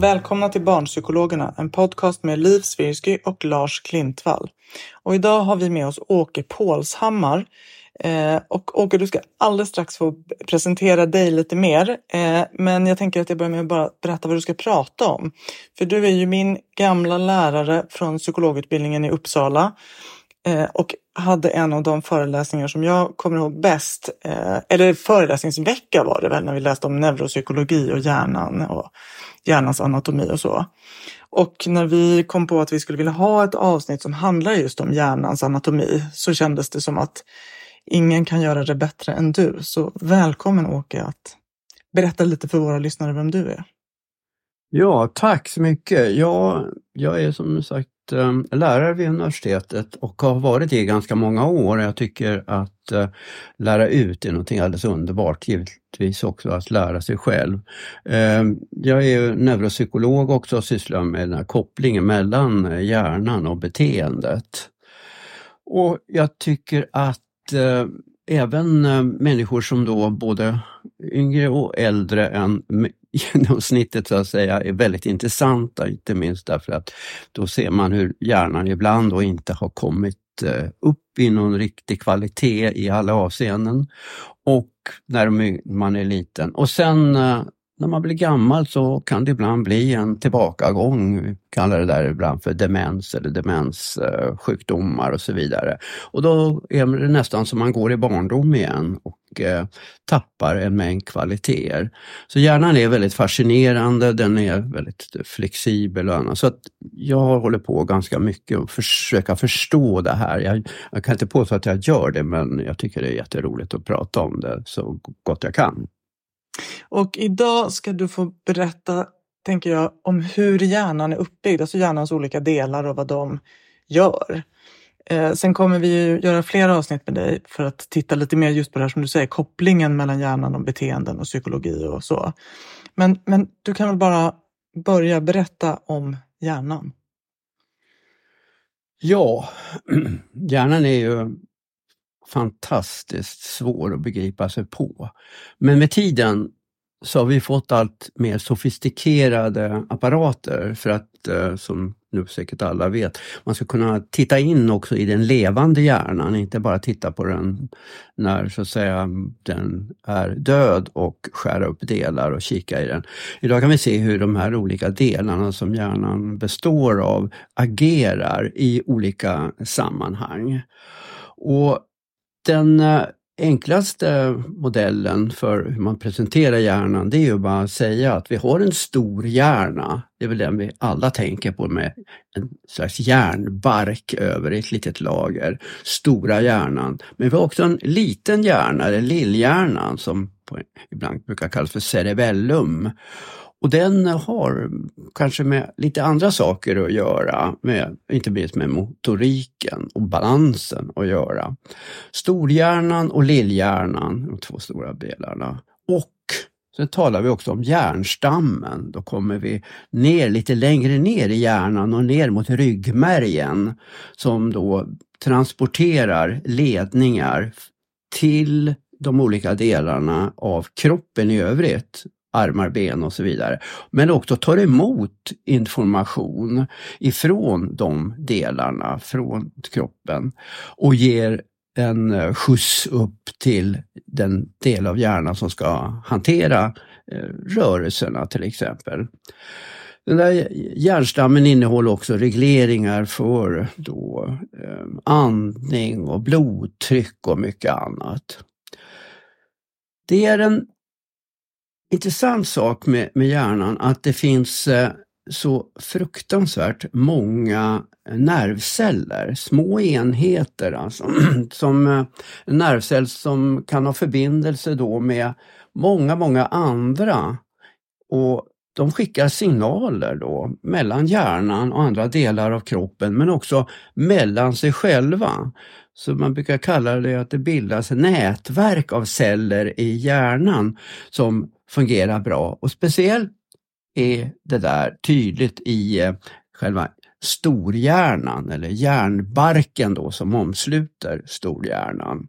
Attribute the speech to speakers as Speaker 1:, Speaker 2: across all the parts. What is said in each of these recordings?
Speaker 1: Välkomna till Barnpsykologerna, en podcast med Liv Svirsky och Lars Klintvall. Och idag har vi med oss Åke Pålshammar. Eh, och Åke, du ska alldeles strax få presentera dig lite mer. Eh, men jag tänker att jag börjar med att bara berätta vad du ska prata om. För du är ju min gamla lärare från psykologutbildningen i Uppsala. Eh, och hade en av de föreläsningar som jag kommer ihåg bäst, eh, eller föreläsningsvecka var det väl, när vi läste om neuropsykologi och hjärnan och hjärnans anatomi och så. Och när vi kom på att vi skulle vilja ha ett avsnitt som handlar just om hjärnans anatomi så kändes det som att ingen kan göra det bättre än du. Så välkommen Åke att berätta lite för våra lyssnare vem du är.
Speaker 2: Ja, tack så mycket. Ja, jag är som sagt um, lärare vid universitetet och har varit det i ganska många år. Jag tycker att eh, lära ut är någonting alldeles underbart, givetvis också att lära sig själv. Eh, jag är neuropsykolog också och sysslar med den här kopplingen mellan hjärnan och beteendet. Och jag tycker att även människor som då både yngre och äldre än genomsnittet så att säga är väldigt intressanta, inte minst därför att då ser man hur hjärnan ibland då inte har kommit eh, upp i någon riktig kvalitet i alla avseenden. Och när man är liten. Och sen eh, när man blir gammal så kan det ibland bli en tillbakagång, vi kallar det där ibland för demens eller demenssjukdomar och så vidare. Och då är det nästan som man går i barndom igen och eh, tappar en mängd kvaliteter. Så hjärnan är väldigt fascinerande, den är väldigt flexibel och annat. Så att jag håller på ganska mycket och försöka förstå det här. Jag, jag kan inte påstå att jag gör det, men jag tycker det är jätteroligt att prata om det så gott jag kan.
Speaker 1: Och idag ska du få berätta, tänker jag, om hur hjärnan är uppbyggd, alltså hjärnans olika delar och vad de gör. Eh, sen kommer vi ju göra flera avsnitt med dig för att titta lite mer just på det här som du säger, kopplingen mellan hjärnan och beteenden och psykologi och så. Men, men du kan väl bara börja berätta om hjärnan?
Speaker 2: Ja, hjärnan är ju fantastiskt svår att begripa sig på. Men med tiden så har vi fått allt mer sofistikerade apparater för att, eh, som nu säkert alla vet, man ska kunna titta in också i den levande hjärnan, inte bara titta på den när så att säga den är död och skära upp delar och kika i den. Idag kan vi se hur de här olika delarna som hjärnan består av agerar i olika sammanhang. Och den eh, enklaste modellen för hur man presenterar hjärnan det är ju bara att säga att vi har en stor hjärna. Det är väl den vi alla tänker på med en slags hjärnbark över ett litet lager. Stora hjärnan. Men vi har också en liten hjärna, eller lillhjärnan som ibland brukar kallas för cerebellum. Och den har kanske med lite andra saker att göra, med, inte minst med motoriken och balansen att göra. Storhjärnan och lillhjärnan, de två stora delarna. Och Sen talar vi också om hjärnstammen. Då kommer vi ner lite längre ner i hjärnan och ner mot ryggmärgen som då transporterar ledningar till de olika delarna av kroppen i övrigt armar, ben och så vidare. Men också tar emot information ifrån de delarna, från kroppen och ger en eh, skjuts upp till den del av hjärnan som ska hantera eh, rörelserna till exempel. Den där hjärnstammen innehåller också regleringar för då, eh, andning och blodtryck och mycket annat. Det är en intressant sak med, med hjärnan att det finns eh, så fruktansvärt många eh, nervceller, små enheter alltså, som eh, som kan ha förbindelse då med många, många andra. Och de skickar signaler då mellan hjärnan och andra delar av kroppen men också mellan sig själva. Så man brukar kalla det att det bildas nätverk av celler i hjärnan som fungerar bra och speciellt är det där tydligt i eh, själva storhjärnan eller hjärnbarken då som omsluter storhjärnan.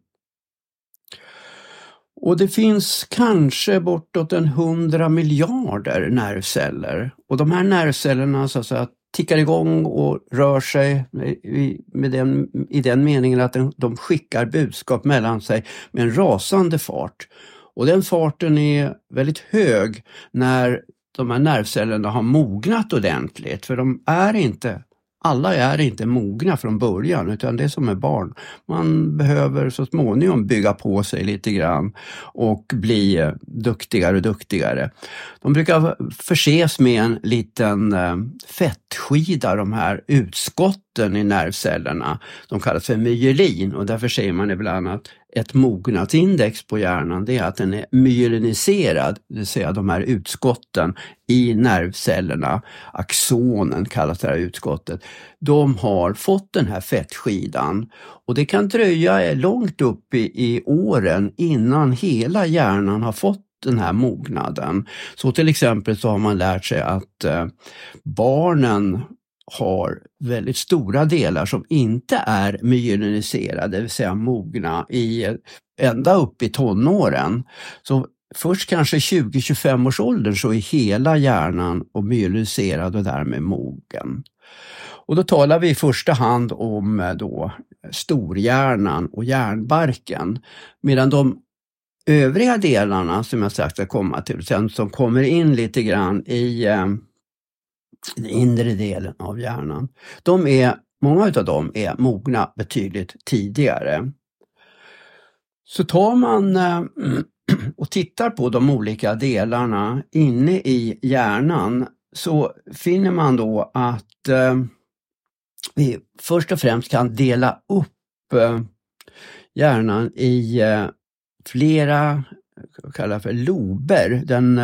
Speaker 2: Och det finns kanske bortåt en hundra miljarder nervceller. Och de här nervcellerna så att säga, tickar igång och rör sig i, med den, i den meningen att de skickar budskap mellan sig med en rasande fart. Och den farten är väldigt hög när de här nervcellerna har mognat ordentligt, för de är inte alla är inte mogna från början utan det är som med barn. Man behöver så småningom bygga på sig lite grann och bli eh, duktigare och duktigare. De brukar förses med en liten eh, fettskida, de här utskotten i nervcellerna. De kallas för myelin och därför säger man ibland att ett mognadsindex på hjärnan det är att den är myeliniserad, det vill säga de här utskotten i nervcellerna, axonen kallas det här utskottet, de har fått den här fettskidan och det kan dröja långt upp i, i åren innan hela hjärnan har fått den här mognaden. Så till exempel så har man lärt sig att eh, barnen har väldigt stora delar som inte är myeliniserade, det vill säga mogna, i, ända upp i tonåren. Så först kanske 20-25 års ålder så är hela hjärnan och myeliniserad och därmed mogen. Och då talar vi i första hand om eh, då storhjärnan och hjärnbarken. Medan de övriga delarna som jag sagt ska komma till sen, som kommer in lite grann i eh, den inre delen av hjärnan. De är, många av dem är mogna betydligt tidigare. Så tar man eh, och tittar på de olika delarna inne i hjärnan så finner man då att eh, vi först och främst kan dela upp eh, hjärnan i flera, kallar för lober. Den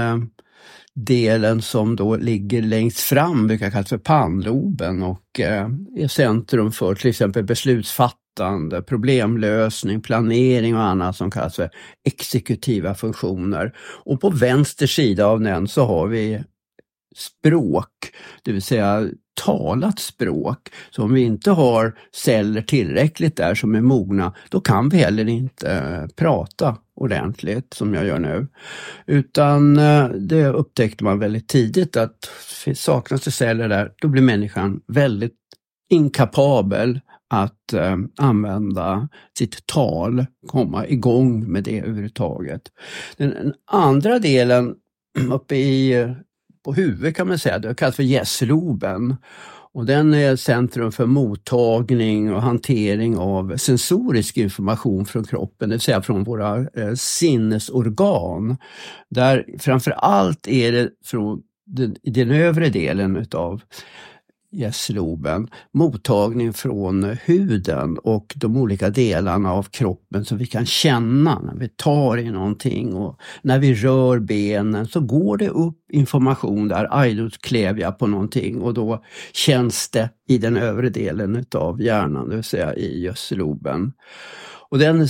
Speaker 2: delen som då ligger längst fram brukar kallas för pannloben och eh, är centrum för till exempel beslutsfattande, problemlösning, planering och annat som kallas för exekutiva funktioner. Och på vänster sida av den så har vi språk, det vill säga talat språk. Så om vi inte har celler tillräckligt där som är mogna, då kan vi heller inte eh, prata ordentligt som jag gör nu. Utan eh, det upptäckte man väldigt tidigt att saknas det celler där, då blir människan väldigt inkapabel att eh, använda sitt tal, komma igång med det överhuvudtaget. Den, andra delen uppe i eh, på huvudet kan man säga, det kallas för gässloben. Och den är centrum för mottagning och hantering av sensorisk information från kroppen, det vill säga från våra eh, sinnesorgan. Där framför allt är det från den, den övre delen utav gästloben, mottagning från huden och de olika delarna av kroppen som vi kan känna när vi tar i någonting och när vi rör benen så går det upp information där, aj klev jag på någonting och då känns det i den övre delen utav hjärnan, det vill säga i gässloben. Och den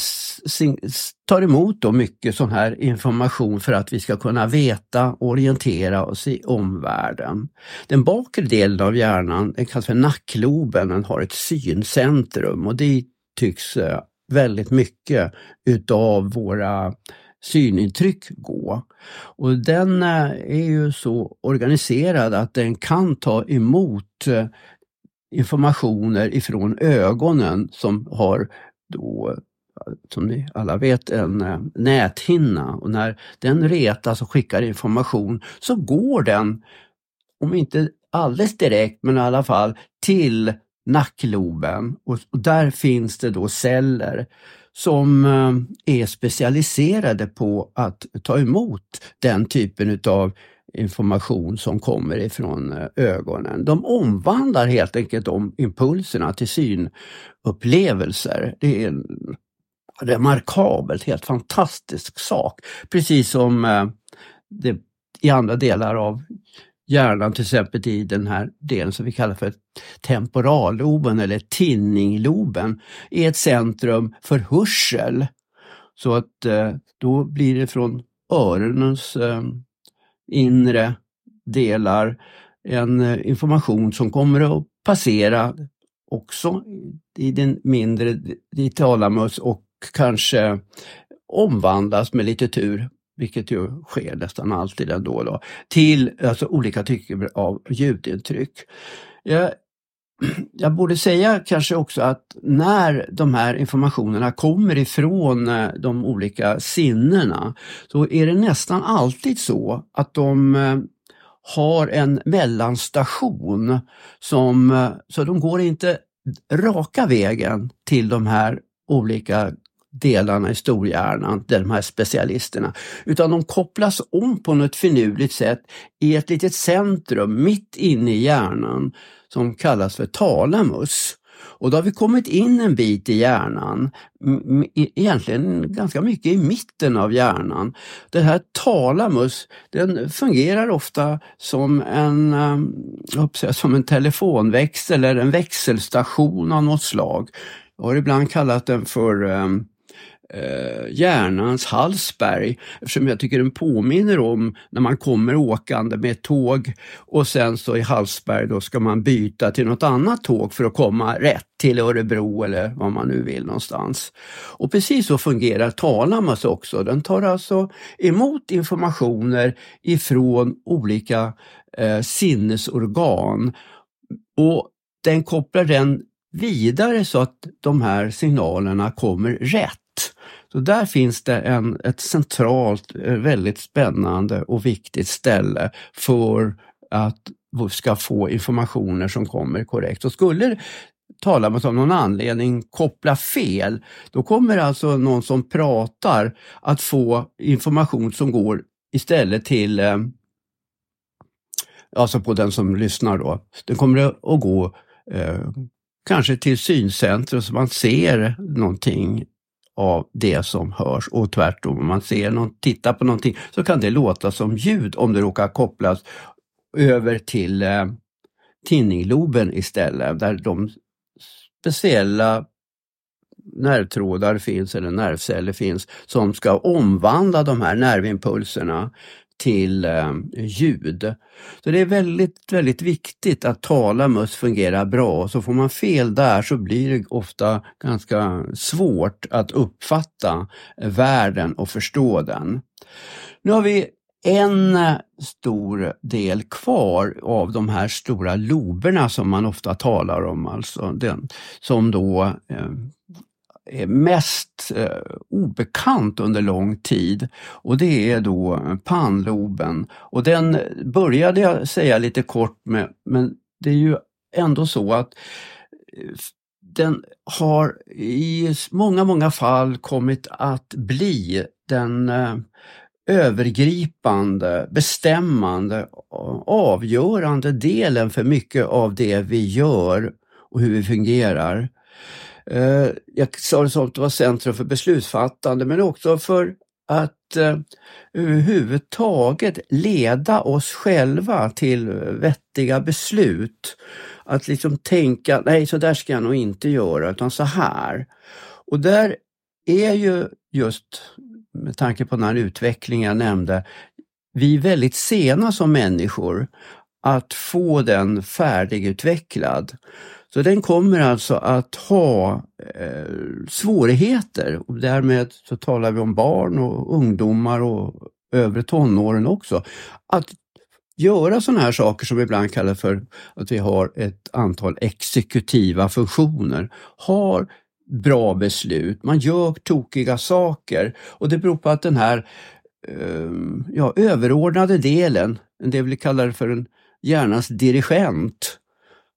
Speaker 2: tar emot då mycket sån här information för att vi ska kunna veta och orientera oss i omvärlden. Den bakre delen av hjärnan, den kallas för nackloben, den har ett syncentrum och det tycks eh, väldigt mycket utav våra synintryck gå. Och den eh, är ju så organiserad att den kan ta emot eh, informationer ifrån ögonen som har då som ni alla vet, en eh, näthinna och när den retas och skickar information så går den, om inte alldeles direkt, men i alla fall till nackloben och, där finns det då celler som eh, är specialiserade på att ta emot den typen utav information som kommer ifrån eh, ögonen. De omvandlar helt enkelt de impulserna till synupplevelser. Det är en remarkabelt, helt fantastisk sak. Precis som eh, det, i andra delar av hjärnan, till exempel i den här delen som vi kallar för temporalloben eller tinningloben, är ett centrum för hörsel. Så att eh, då blir det från öronens eh, inre delar en eh, information som kommer att passera också i den mindre i talamus och kanske omvandlas med lite tur vilket ju sker nästan alltid ändå, då, till alltså, olika typer av ljudintryck. Jag, jag borde säga kanske också att när de här informationerna kommer ifrån eh, de olika sinnena så är det nästan alltid så att de eh, har en mellanstation som, eh, så de går inte raka vägen till de här olika delarna i storhjärnan, de här specialisterna, utan de kopplas om på något finurligt sätt i ett litet centrum mitt inne i hjärnan som kallas för talamus. Och då har vi kommit in en bit i hjärnan, e, egentligen ganska mycket i mitten av hjärnan. Det här talamus, den fungerar ofta som en, ehm, säga, som en telefonväxel eller en växelstation av något slag. Jag har ibland kallat den för um, eh, hjärnans Hallsberg eftersom jag tycker den påminner om när man kommer åkande med ett tåg och sen så i Hallsberg då ska man byta till något annat tåg för att komma rätt till Örebro eller vad man nu vill någonstans. Och precis så fungerar Talamas också. Den tar alltså emot informationer ifrån olika eh, sinnesorgan och den kopplar den vidare så att de här signalerna kommer rätt. Så där finns det en, ett centralt, eh, väldigt spännande och viktigt ställe för att vi ska få informationer som kommer korrekt. Och skulle talar man om någon anledning koppla fel, då kommer alltså någon som pratar att få information som går istället till eh, alltså på den som lyssnar då. Den kommer att gå eh, kanske till syncentrum så man ser någonting av det som hörs och tvärtom. Om man ser någon, tittar på någonting så kan det låta som ljud om det råkar kopplas över till eh, tinningloben istället, där de speciella nervtrådar finns eller nervceller finns som ska omvandla de här nervimpulserna till eh, ljud. Så det är väldigt, väldigt viktigt att talamus fungerar bra. Så får man fel där så blir det ofta ganska svårt att uppfatta världen och förstå den. Nu har vi en eh, stor del kvar av de här stora loberna som man ofta talar om, alltså den som då eh, mest eh, obekant under lång tid och det är då pannloben. Och den började jag säga lite kort med, men det är ju ändå så att eh, den har i många, många fall kommit att bli den eh, övergripande, bestämmande, eh, avgörande delen för mycket av det vi gör och hur vi fungerar. Eh, jag sa det som att det var centrum för beslutsfattande men också för att eh, överhuvudtaget leda oss själva till vettiga beslut. Att liksom tänka, nej så där ska jag nog inte göra utan så här. Och där är ju just med tanke på den här utvecklingen jag nämnde, vi är väldigt sena som människor att få den färdigutvecklad. Så den kommer alltså att ha eh, svårigheter och därmed så talar vi om barn och ungdomar och övre tonåren också. Att göra sådana här saker som vi ibland kallar för att vi har ett antal exekutiva funktioner. Har bra beslut, man gör tokiga saker och det beror på att den här eh, ja, överordnade delen, det vi kallar för en hjärnans dirigent,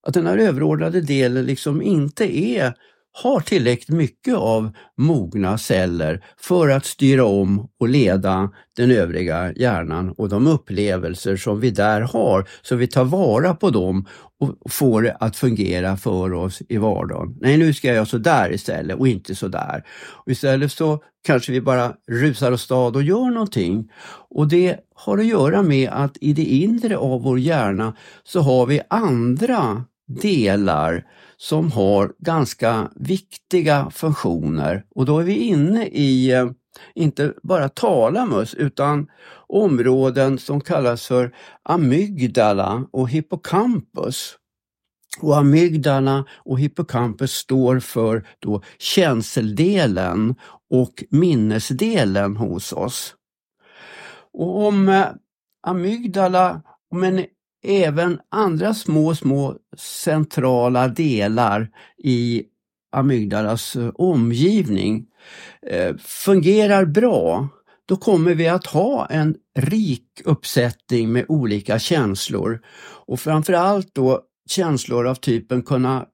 Speaker 2: att den här överordnade delen liksom inte är har tillräckligt mycket av mogna celler för att styra om och leda den övriga hjärnan och de upplevelser som vi där har, så vi tar vara på dem och får det att fungera för oss i vardagen. Nej, nu ska jag göra sådär istället och inte sådär. Och istället så kanske vi bara rusar åstad och gör någonting. Och det har att göra med att i det inre av vår hjärna så har vi andra delar som har ganska viktiga funktioner och då är vi inne i eh, inte bara talamus utan områden som kallas för amygdala och hippocampus. Och amygdala och hippocampus står för då känseldelen och minnesdelen hos oss. Och om eh, amygdala, amygdala, en även andra små, små centrala delar i amygdalas eh, omgivning eh, fungerar bra, då kommer vi att ha en rik uppsättning med olika känslor. Och framförallt då känslor av typen kunna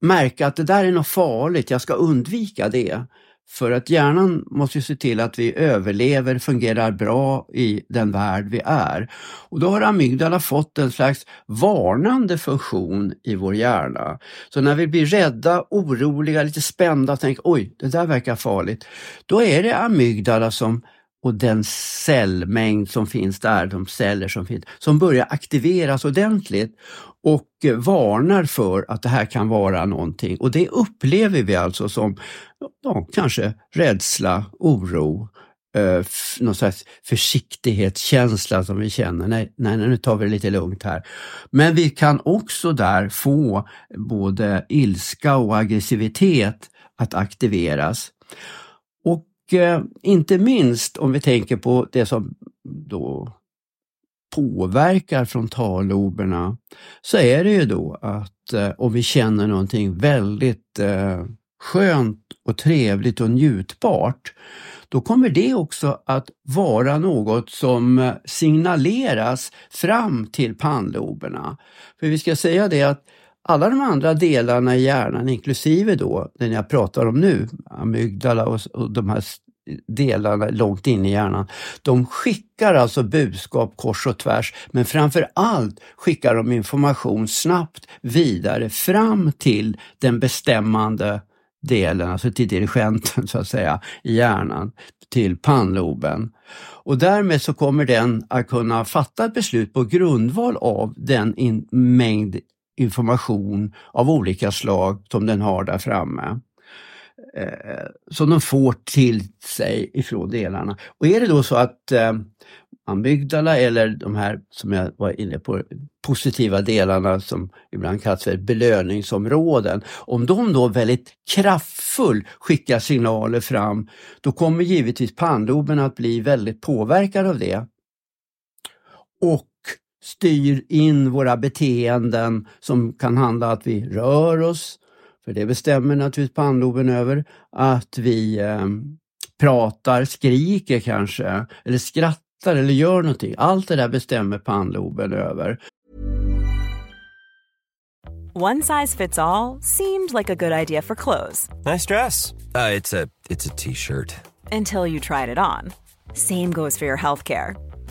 Speaker 2: märka att det där är något farligt, jag ska undvika det. För att hjärnan måste se till att vi överlever, fungerar bra i den värld vi är. Och då har amygdala fått en slags varnande funktion i vår hjärna. Så när vi blir rädda, oroliga, lite spända och tänker oj, det där verkar farligt. Då är det amygdala som och den cellmängd som finns där, de celler som finns, som börjar aktiveras ordentligt och varnar för att det här kan vara någonting. Och det upplever vi alltså som ja, kanske rädsla, oro, eh, någon slags försiktighetskänsla som vi känner. Nej, nej, nu tar vi det lite lugnt här. Men vi kan också där få både ilska och aggressivitet att aktiveras. Eh, inte minst om vi tänker på det som då påverkar frontalloberna så är det ju då att eh, om vi känner någonting väldigt eh, skönt och trevligt och njutbart, då kommer det också att vara något som eh, signaleras fram till pannloberna. För vi ska säga det att alla de andra delarna i hjärnan, inklusive då den jag pratar om nu, amygdala och, och de här delarna långt in i hjärnan. De skickar alltså budskap kors och tvärs, men framför allt skickar de information snabbt vidare fram till den bestämmande delen, alltså till dirigenten så att säga, i hjärnan, till pannloben. Och därmed så kommer den att kunna fatta ett beslut på grundval av den in mängd information av olika slag som den har där framme eh, som de får till sig ifrån delarna. Och är det då så att eh, amygdala eller de här som jag var inne på, positiva delarna som ibland kallas för belöningsområden. Om de då väldigt kraftfullt skickar signaler fram, då kommer givetvis pannloben att bli väldigt påverkad av det. Och styr in våra beteenden som kan handla att vi rör oss, för det bestämmer naturligtvis pannloben över att vi eh, pratar, skriker kanske, eller skrattar eller gör någonting. Allt det där bestämmer pannloben över.
Speaker 3: One size fits all, seemed like a good idea for clothes.
Speaker 4: Nice dress. Uh, it's a t-shirt.
Speaker 3: Until you tried it on. Same goes for your healthcare.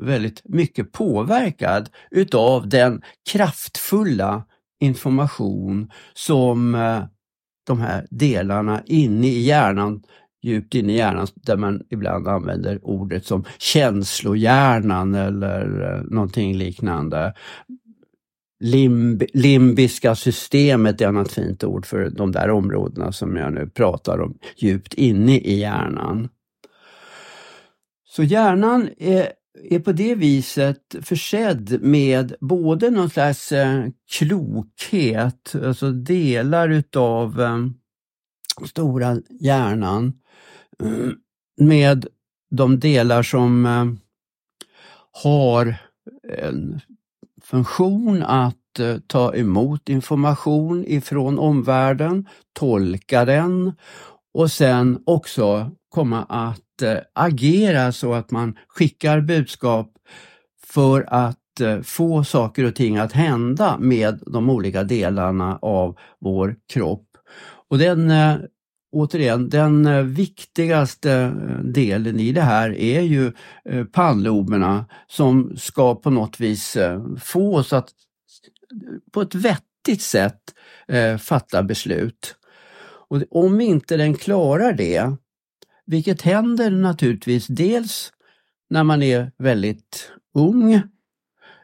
Speaker 2: väldigt mycket påverkad utav den kraftfulla information som eh, de här delarna inne i hjärnan, djupt inne i hjärnan, där man ibland använder ordet som känslohjärnan eller eh, någonting liknande. Limb limbiska systemet är ett annat fint ord för de där områdena som jag nu pratar om djupt inne i hjärnan. Så hjärnan är är på det viset försedd med både någon slags eh, klokhet, alltså delar utav eh, stora hjärnan, med de delar som eh, har en funktion att ta emot information ifrån omvärlden, tolka den och sen också komma att eh, agera så att man skickar budskap för att eh, få saker och ting att hända med de olika delarna av vår kropp. Och den eh, Återigen, den eh, viktigaste eh, delen i det här är ju eh, pannloberna som ska på något vis få oss att på ett vettigt sätt fatta beslut. Och om inte den klarar det, vilket händer naturligtvis dels när man är väldigt ung,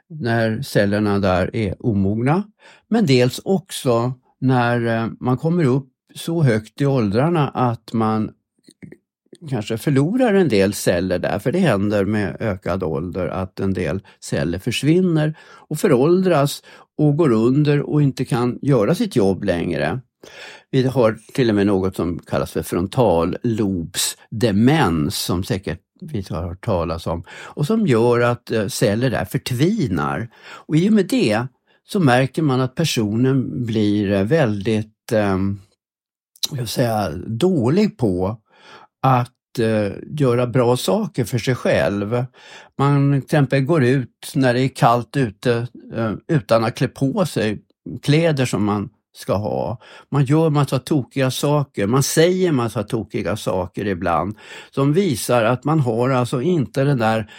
Speaker 2: när cellerna där är omogna, men dels också när eh, man kommer upp så högt i åldrarna att man kanske förlorar en del celler där, för det händer med ökad ålder att en del celler försvinner och föråldras och går under och inte kan göra sitt jobb längre. Vi har till och med något som kallas för frontallobsdemens som säkert vi har hört talas om och som gör att eh, celler där förtvinar. Och i och med det så märker man att personen blir eh, väldigt eh, jag säga, dålig på att eh, göra bra saker för sig själv. Man till exempel går ut när det är kallt ute eh, utan att klä på sig kläder som man ska ha. Man gör massa tokiga saker, man säger massa tokiga saker ibland som visar att man har alltså inte den där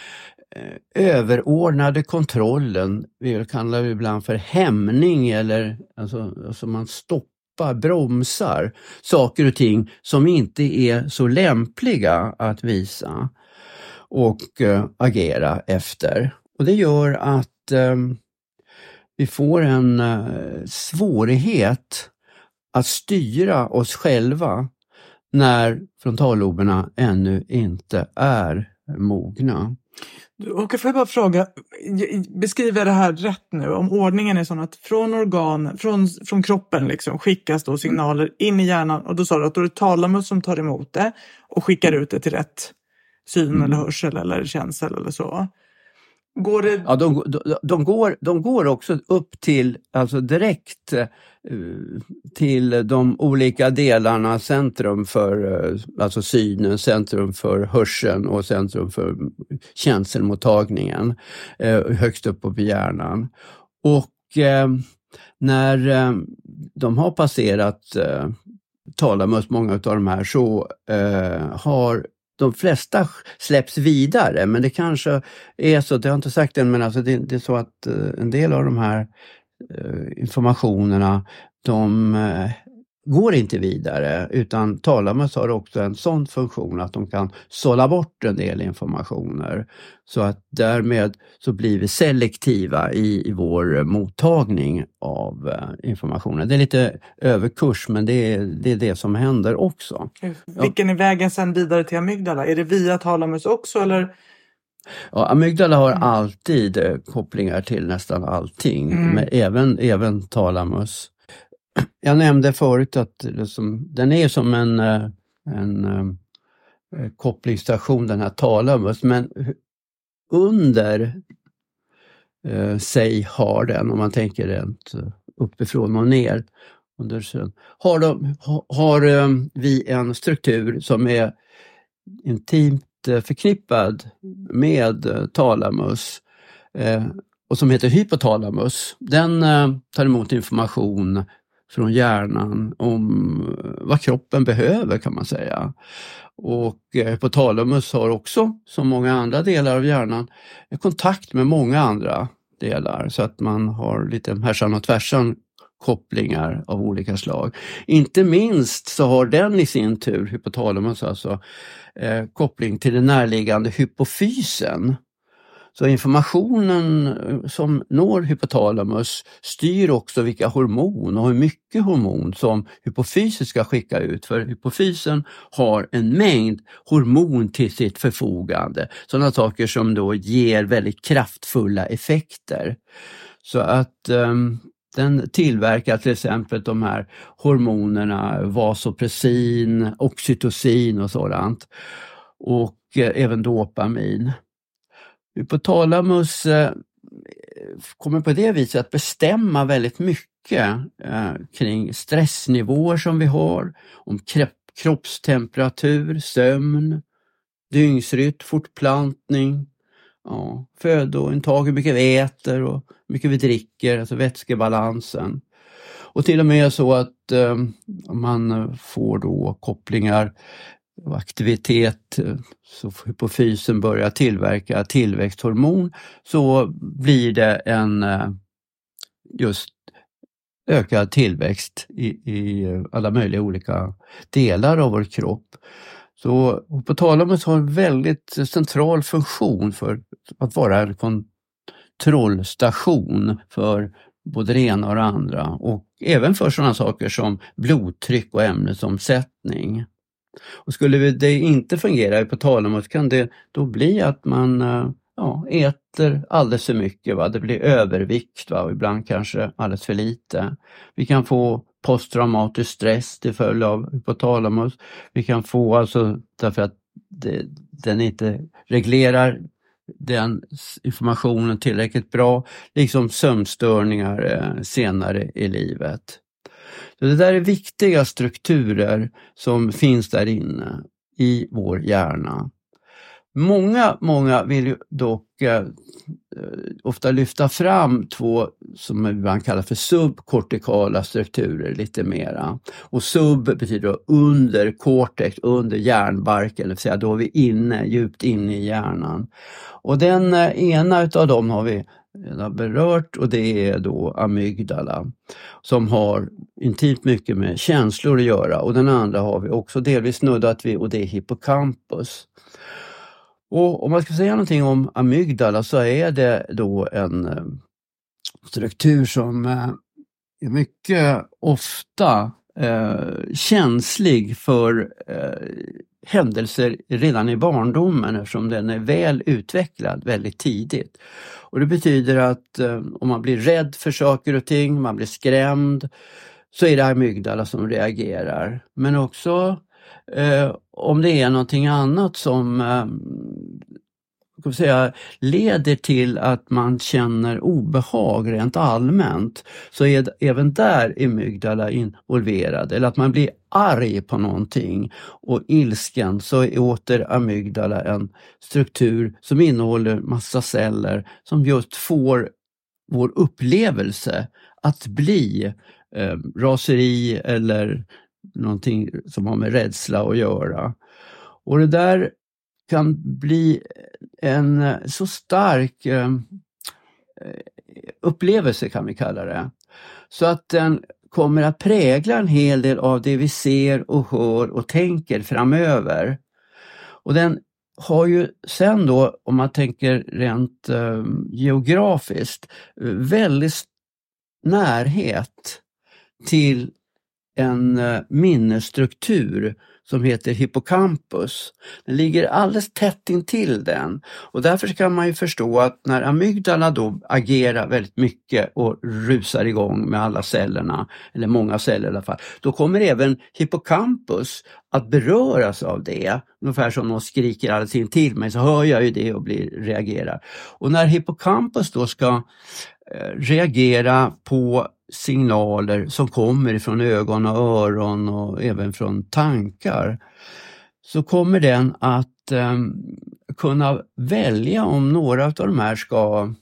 Speaker 2: eh, överordnade kontrollen, vi kallar det ibland för hämning eller alltså, alltså man stoppar, bromsar saker och ting som inte är så lämpliga att visa och äh, agera efter. Och det gör att äh, vi får en uh, svårighet att styra oss själva när frontalloberna ännu inte är mogna.
Speaker 1: Och får jag bara fråga, beskriver jag det här rätt nu? Om ordningen är sån att från organ, från, från kroppen liksom, skickas då signaler in i hjärnan och då sa du att då är det talamus som tar emot det och skickar ut det till rätt syn mm. eller hörsel eller känsel eller så. Går det...
Speaker 2: Ja, de, de, de, går, de går också upp till, alltså direkt eh, till de olika delarna, centrum för eh, alltså synen, centrum för hörseln och centrum för känselmottagningen, eh, högst upp på hjärnan. Och när de har passerat talamus, många av de här, så har de flesta släpps vidare, men det kanske är så, det har jag inte sagt än, men alltså det, det är så att eh, en del av de här eh, informationerna, de eh, går inte vidare utan talamus har också en sån funktion att de kan sålla bort en del informationer. Så att därmed så blir vi selektiva i, i vår mottagning av uh, informationen. Det är lite överkurs men det är, det är det som händer också.
Speaker 1: Vilken är vägen sen vidare till amygdala? Är det via talamus också eller?
Speaker 2: Ja, amygdala har alltid eh, kopplingar till nästan allting, mm. men även, även talamus. Jag nämnde förut att liksom, den är som en, eh, en, eh, eh, kopplingsstation, den här talamus, alltså, men under eh, sig har den, om man tänker rent uppifrån och ner, under har, de, har vi en struktur som är intimt förknippad med talamus och som heter hypotalamus. Den tar emot information från hjärnan om eh, vad kroppen behöver kan man säga. Och eh, hypotalamus har också, som många andra delar av hjärnan, kontakt med många andra delar så att man har lite härsan och tvärsan kopplingar av olika slag. Inte minst så har den i sin tur, hypotalamus alltså, eh, koppling till den närliggande hypofysen så informationen eh, som når hypotalamus styr också vilka hormon och hur mycket hormon som hypofysen ska skicka ut. För hypofysen har en mängd hormon till sitt förfogande. Sådana saker som då ger väldigt kraftfulla effekter. Så att um, den tillverkar till exempel de här hormonerna vasopressin, oxytocin och sådant. Och eh, även dopamin. Hypotalamus eh, kommer på det viset att bestämma väldigt mycket eh, kring stressnivåer som vi har, om kroppstemperatur, sömn, dygnsrytm, fortplantning, ja, födointag, hur mycket vi äter och hur mycket vi dricker, alltså vätskebalansen. Och till och med så att eh, man eh, får då kopplingar aktivitet, så hypofysen börjar tillverka tillväxthormon, så blir det en eh, just ökad tillväxt i, i alla möjliga olika delar av vår kropp. Så hypotalamus har en väldigt central funktion för att vara en kontrollstation för både det ena och det andra och även för sådana saker som blodtryck och ämnesomsättning. Och skulle det inte fungera på talamus kan det då bli att man eh, ja, äter alldeles för mycket. Va? Det blir övervikt va? och ibland kanske alldeles för lite. Vi kan få posttraumatisk stress till följd av hypotalamus. Vi kan få alltså därför att det, den inte reglerar den informationen tillräckligt bra, liksom sömnstörningar eh, senare i livet. Så det där är viktiga strukturer som finns där inne i vår hjärna. Många, många vill dock eh, eh, ofta lyfta fram två som man ibland kallar för subkortikala strukturer lite mera. Och sub betyder under cortex, under hjärnbarken, det vill säga då är vi inne, djupt inne i hjärnan. Och den eh, ena utav dem har vi har berört och det är då amygdala som har intimt mycket med känslor att göra och den andra har vi också delvis snuddat vid och det är hippocampus. Och om man ska säga någonting om amygdala så är det då en eh, struktur som eh, är mycket ofta eh, känslig för eh, händelser redan i barndomen eftersom den är väl utvecklad väldigt tidigt. Och Det betyder att eh, om man blir rädd för saker och ting, man blir skrämd, så är det amygdala som reagerar. Men också eh, om det är någonting annat som eh, ska säga, leder till att man känner obehag rent allmänt, så är även där amygdala involverad. Eller att man blir arg på någonting och ilsken, så är åter amygdala en struktur som innehåller massa celler som just får vår upplevelse att bli eh, raseri eller någonting som har med rädsla att göra. Och det där kan bli en eh, så stark eh, eh, upplevelse kan vi kalla det. Så att den kommer att prägla en hel del av det vi ser och hör och tänker framöver. Och den har ju sen då, om man tänker rent eh, geografiskt, väldigt närhet till en eh, minnesstruktur som heter hippocampus. Den ligger alldeles tätt intill den och därför kan man ju förstå att när amygdala då agerar väldigt mycket och rusar igång med alla cellerna, eller många celler i alla fall, då kommer även hippocampus att beröras av det. Ungefär som någon skriker alldeles intill mig så hör jag ju det och blir, reagerar. Och när hippocampus då ska Eh, reagera på signaler som kommer ifrån ögon och öron och även från tankar så kommer den att eh, kunna välja om några av de här ska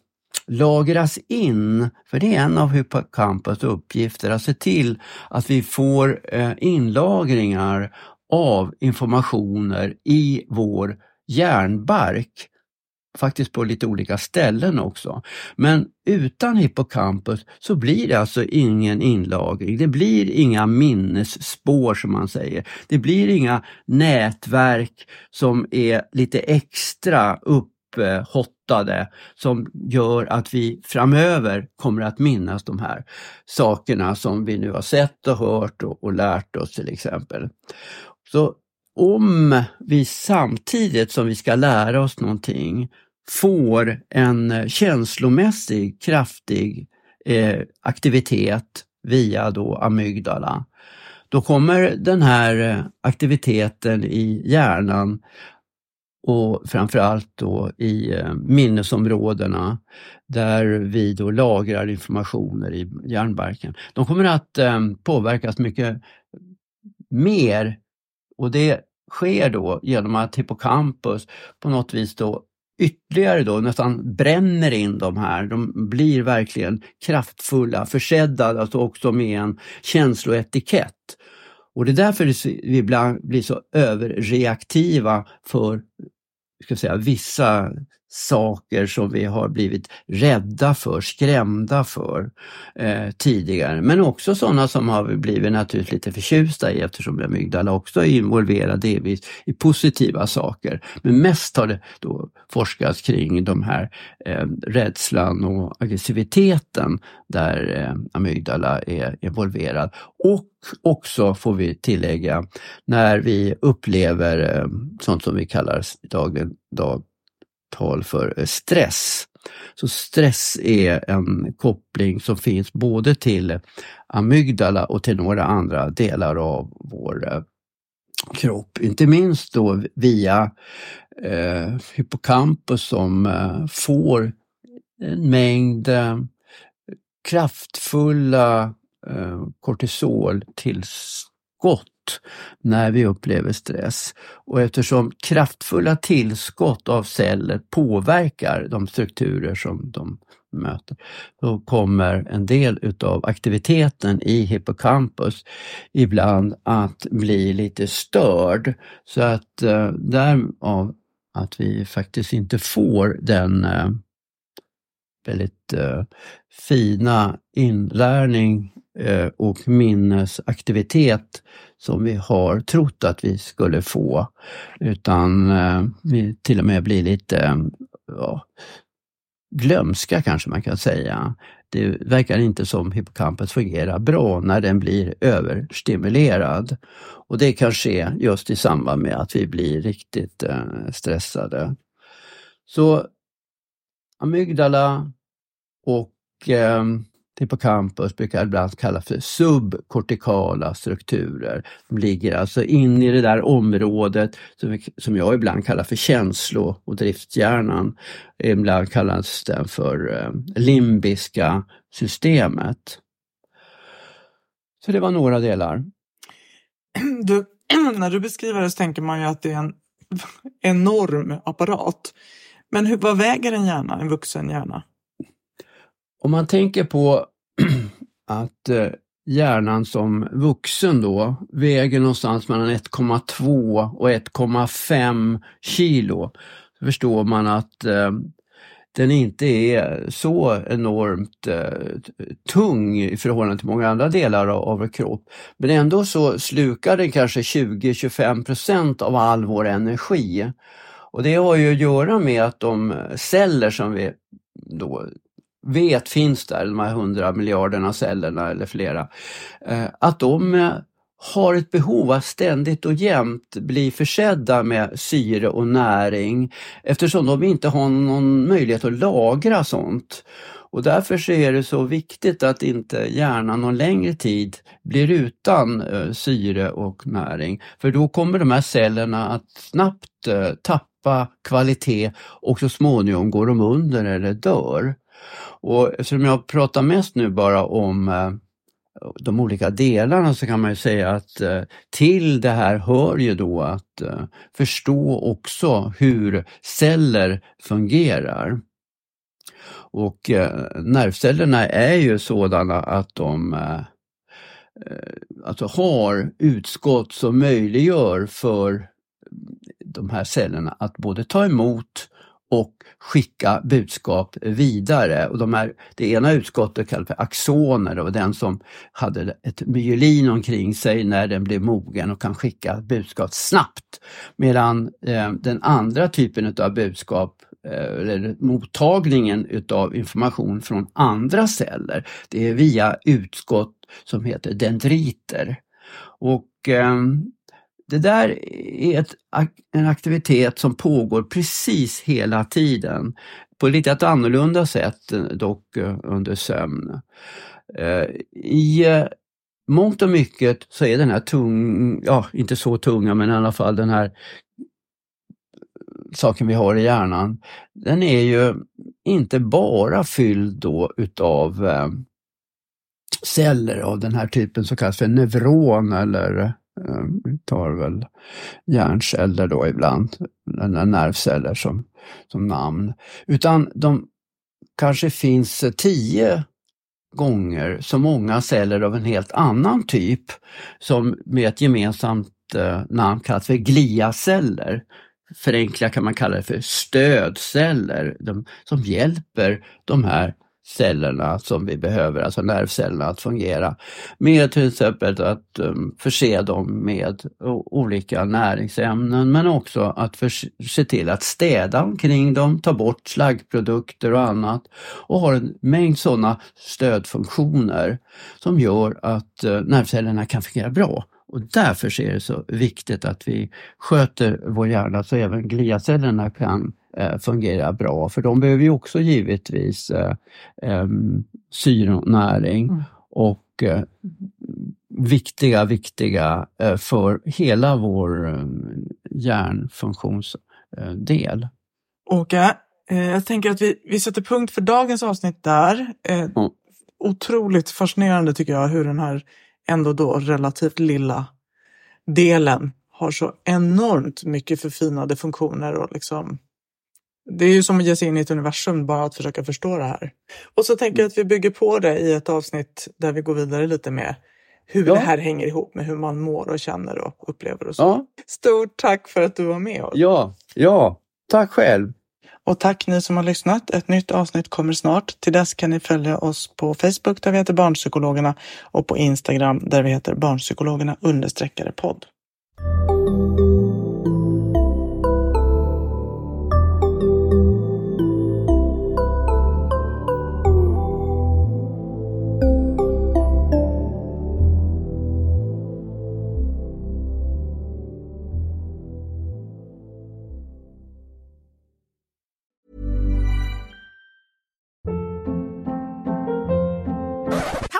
Speaker 2: lagras in, för det är en av hippocampus uppgifter, att se till att vi får eh, inlagringar av informationer i vår hjärnbark faktiskt på lite olika ställen också. Men utan hippocampus så blir det alltså ingen inlagring. Det blir inga minnesspår som man säger. Det blir inga nätverk som är lite extra upphottade som gör att vi framöver kommer att minnas de här sakerna som vi nu har sett och hört och, och lärt oss till exempel. Så om vi samtidigt som vi ska lära oss någonting får en känslomässig kraftig eh, aktivitet via då amygdala, då kommer den här aktiviteten i hjärnan och framförallt då i eh, minnesområdena där vi då lagrar informationer i hjärnbarken. De kommer att eh, påverkas mycket mer och det sker då genom att hippocampus på något vis då ytterligare då nästan bränner in de här. De blir verkligen kraftfulla, försedda alltså också med en känsloetikett. Och det är därför vi ibland blir så överreaktiva för ska säga, vissa saker som vi har blivit rädda för, skrämda för eh, tidigare. Men också sådana som har blivit naturligtvis lite förtjusta i eftersom amygdala också är involverad delvis i positiva saker. Men mest har det då forskats kring de här eh, rädslan och aggressiviteten där eh, amygdala är involverad. Och också, får vi tillägga, när vi upplever eh, sånt som vi kallar dag, dag tal för eh, stress. Så stress är en koppling som finns både till amygdala och till några andra delar av vår eh, kropp. Inte minst då via eh, hippocampus som eh, får en mängd eh, kraftfulla eh, tillskott när vi upplever stress. Och eftersom kraftfulla tillskott av celler påverkar de strukturer som de möter, då kommer en del utav aktiviteten i hippocampus ibland att bli lite störd. Så att eh, därav att vi faktiskt inte får den eh, väldigt eh, fina inlärning Eh, och minnesaktivitet som vi har trott att vi skulle få. Utan eh, vi till och med blir lite ja, glömska kanske man kan säga. Det verkar inte som hippocampus fungerar bra när den blir överstimulerad. Och det kan ske just i samband med att vi blir riktigt eh, stressade. Så amygdala och eh, hippocampus brukar ibland kallas för subkortikala strukturer. De ligger alltså inne i det där området som, som jag ibland kallar för känslo och driftshjärnan. Ibland kallas den för eh, limbiska systemet. Så det var några delar.
Speaker 1: Du, när du beskriver det så tänker man ju att det är en enorm apparat. Men hur, vad väger en hjärna, en vuxen hjärna?
Speaker 2: Om man tänker på att eh, hjärnan som vuxen då väger någonstans mellan 1,2 och 1,5 kilo, så förstår man att eh, den inte är så enormt eh, tung i förhållande till många andra delar av, av vår kropp. Men ändå så slukar den kanske 20-25 procent av all vår energi. Och det har ju att göra med att de celler som vi då vet finns där, de här 100 miljarderna cellerna eller flera, eh, att de eh, har ett behov att ständigt och jämt bli försedda med syre och näring eftersom de inte har någon möjlighet att lagra sånt. Och därför så är det så viktigt att inte hjärnan någon längre tid blir utan eh, syre och näring. För då kommer de här cellerna att snabbt tappa kvalitet och så småningom går de under eller dör. Och eftersom jag pratar mest nu bara om eh, de olika delarna så kan man ju säga att eh, till det här hör ju då att eh, förstå också hur celler fungerar. Och nervcellerna är ju sådana att de alltså har utskott som möjliggör för de här cellerna att både ta emot skicka budskap vidare. Och de här, det ena utskottet kallas för axoner och den som hade ett myelin omkring sig när den blev mogen och kan skicka budskap snabbt. Medan eh, den andra typen av budskap eh, eller mottagningen utav information från andra celler, det är via utskott som heter dendriter. Och eh, det där är ett, en aktivitet som pågår precis hela tiden. På lite ett annorlunda sätt eh, dock eh, under sömn. Eh, I mångt och mycket så är den här tung, ja inte så tunga men i alla fall den här saken vi har i hjärnan, den är ju inte bara fylld då utav celler av den här typen som kallas för neuron eller Eh, tar väl hjärnceller då ibland, eller nervceller som, som namn. Utan de kanske finns eh, tio gånger så många celler av en helt annan typ som med ett gemensamt eh, namn kallas för gliaceller. Förenklat kan man kalla det för stödceller de, som hjälper de här cellerna som vi behöver, alltså nervcellerna, att fungera. Med till exempel att um, förse dem med olika näringsämnen men också att se till att städa omkring dem, ta bort slaggprodukter och annat och har en mängd sådana stödfunktioner som gör att uh, nervcellerna kan fungera bra. Och därför är det så viktigt att vi sköter vår hjärna så även gliacellerna kan eh, fungera bra. För de behöver ju också givetvis eh, eh, syre och näring. Mm. Och viktiga, viktiga för hela vår hjärnfunktionsdel.
Speaker 1: Åke, jag tänker att vi, vi sätter punkt för dagens avsnitt där. Mm. Otroligt fascinerande tycker jag hur den här ändå då relativt lilla delen har så enormt mycket förfinade funktioner och liksom det är ju som att ge sig in i ett universum bara att försöka förstå det här. Och så tänker jag att vi bygger på det i ett avsnitt där vi går vidare lite med hur ja. det här hänger ihop med hur man mår och känner och upplever och så. Ja. Stort tack för att du var med oss.
Speaker 2: Ja, ja, tack själv.
Speaker 1: Och tack ni som har lyssnat. Ett nytt avsnitt kommer snart. Till dess kan ni följa oss på Facebook där vi heter Barnpsykologerna och på Instagram där vi heter Barnpsykologerna understreckare podd.